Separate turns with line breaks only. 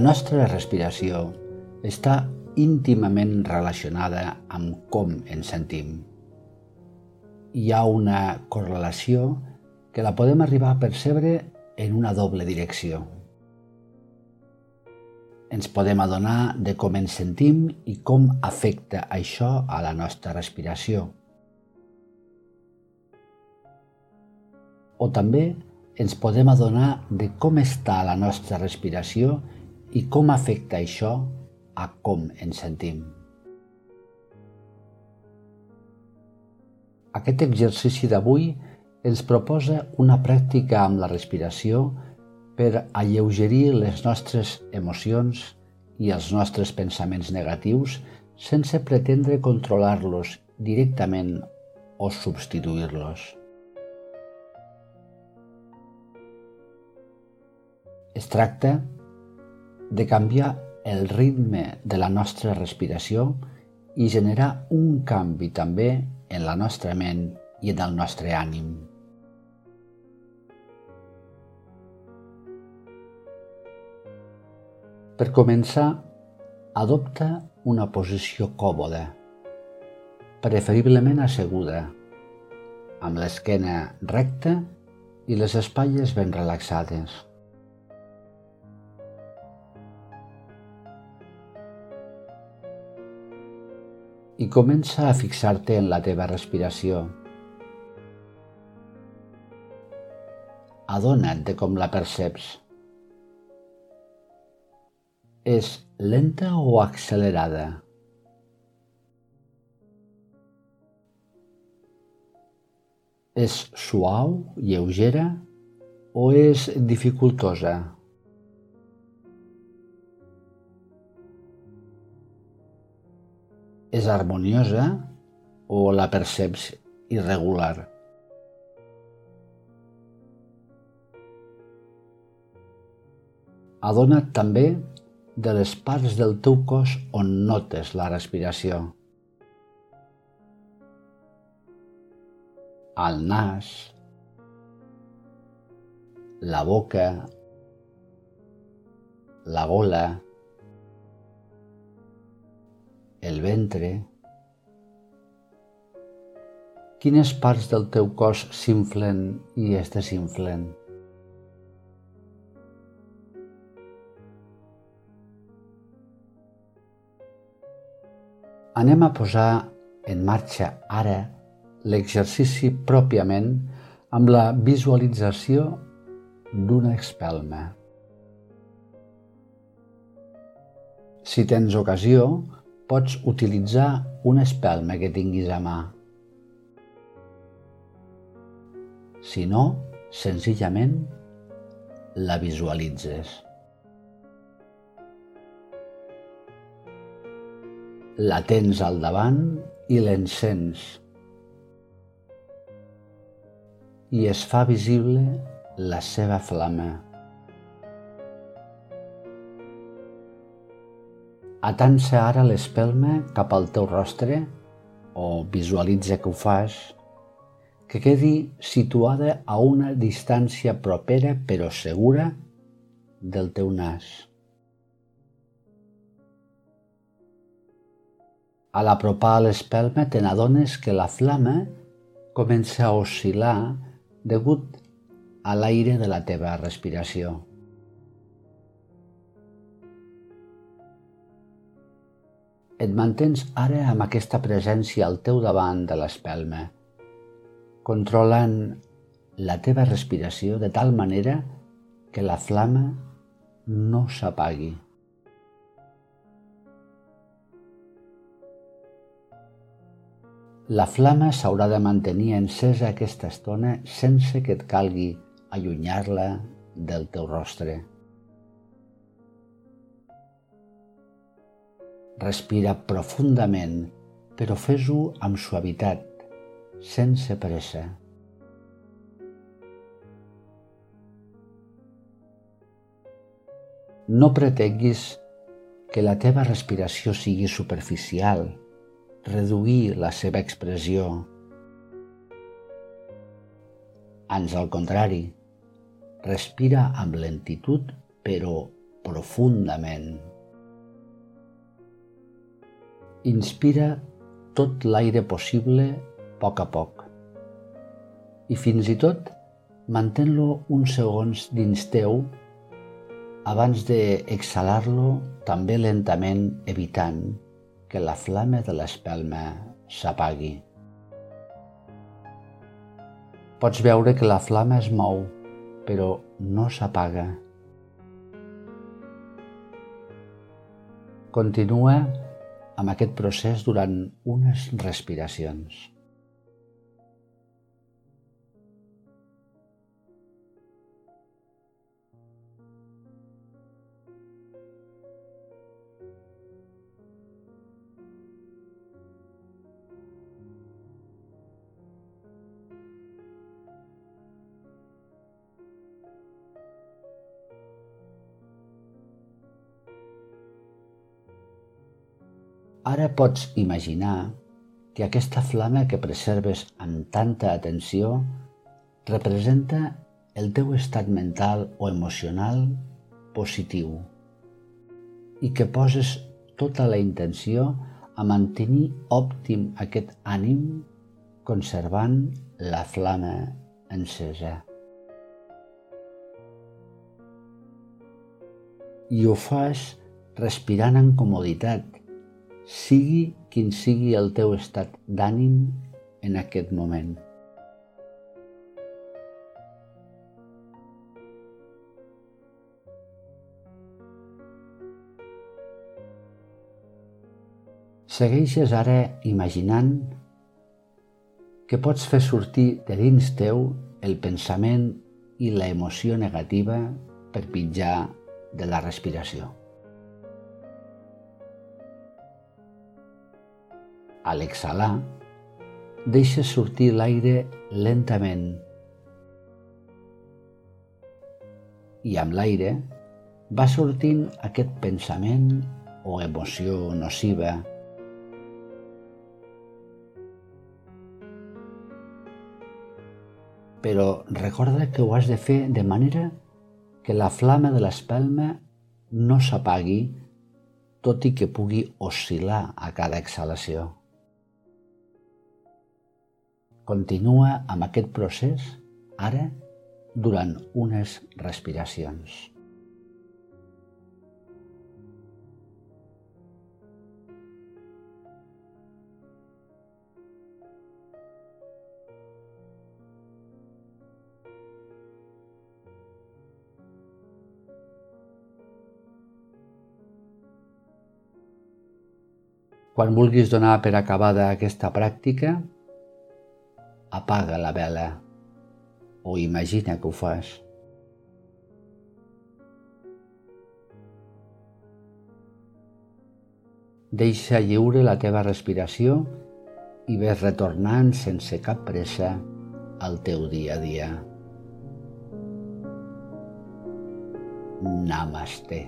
La nostra respiració està íntimament relacionada amb com ens sentim. Hi ha una correlació que la podem arribar a percebre en una doble direcció. Ens podem adonar de com ens sentim i com afecta això a la nostra respiració. O també ens podem adonar de com està la nostra respiració i com afecta això a com ens sentim. Aquest exercici d'avui ens proposa una pràctica amb la respiració per alleugerir les nostres emocions i els nostres pensaments negatius sense pretendre controlar-los directament o substituir-los. Es tracta de canviar el ritme de la nostra respiració i generar un canvi també en la nostra ment i en el nostre ànim. Per començar, adopta una posició còmoda, preferiblement asseguda, amb l'esquena recta i les espatlles ben relaxades. I comença a fixar-te en la teva respiració. Adona't de com la perceps. És lenta o accelerada? És suau, lleugera o és dificultosa? És harmoniosa o la perceps irregular? Adona't també de les parts del teu cos on notes la respiració. El nas, la boca, la gola, el ventre, quines parts del teu cos s'inflen i es desinflen? Anem a posar en marxa ara l'exercici pròpiament amb la visualització d'una espelma. Si tens ocasió, pots utilitzar una espelma que tinguis a mà. Si no, senzillament la visualitzes. La tens al davant i l'encens. I es fa visible la seva flama. Atança ara l'espelma cap al teu rostre, o visualitza que ho fas, que quedi situada a una distància propera però segura del teu nas. A l'apropar a l'espelma te n'adones que la flama comença a oscil·lar degut a l'aire de la teva respiració. Et mantens ara amb aquesta presència al teu davant de l'espelma, controlant la teva respiració de tal manera que la flama no s'apagui. La flama s'haurà de mantenir encesa aquesta estona sense que et calgui allunyar-la del teu rostre. Respira profundament, però fes-ho amb suavitat, sense pressa. No pretenguis que la teva respiració sigui superficial, reduir la seva expressió. Ans al contrari, respira amb lentitud però profundament. Inspira tot l'aire possible a poc a poc i fins i tot mantén-lo uns segons dins teu abans d'exhalar-lo també lentament evitant que la flama de l'espelma s'apagui. Pots veure que la flama es mou, però no s'apaga. Continua amb aquest procés durant unes respiracions. Ara pots imaginar que aquesta flama que preserves amb tanta atenció representa el teu estat mental o emocional positiu i que poses tota la intenció a mantenir òptim aquest ànim conservant la flama encesa. I ho fas respirant en comoditat, sigui quin sigui el teu estat d'ànim en aquest moment. Segueixes ara imaginant que pots fer sortir de dins teu el pensament i la emoció negativa per pitjar de la respiració. A l'exhalar, deixa sortir l'aire lentament i amb l'aire va sortint aquest pensament o emoció nociva però recorda que ho has de fer de manera que la flama de l'espelma no s'apagui, tot i que pugui oscil·lar a cada exhalació. Continua amb aquest procés ara durant unes respiracions. Quan vulguis donar per acabada aquesta pràctica, apaga la vela o imagina que ho fas. Deixa lliure la teva respiració i ves retornant sense cap pressa al teu dia a dia. Namaste.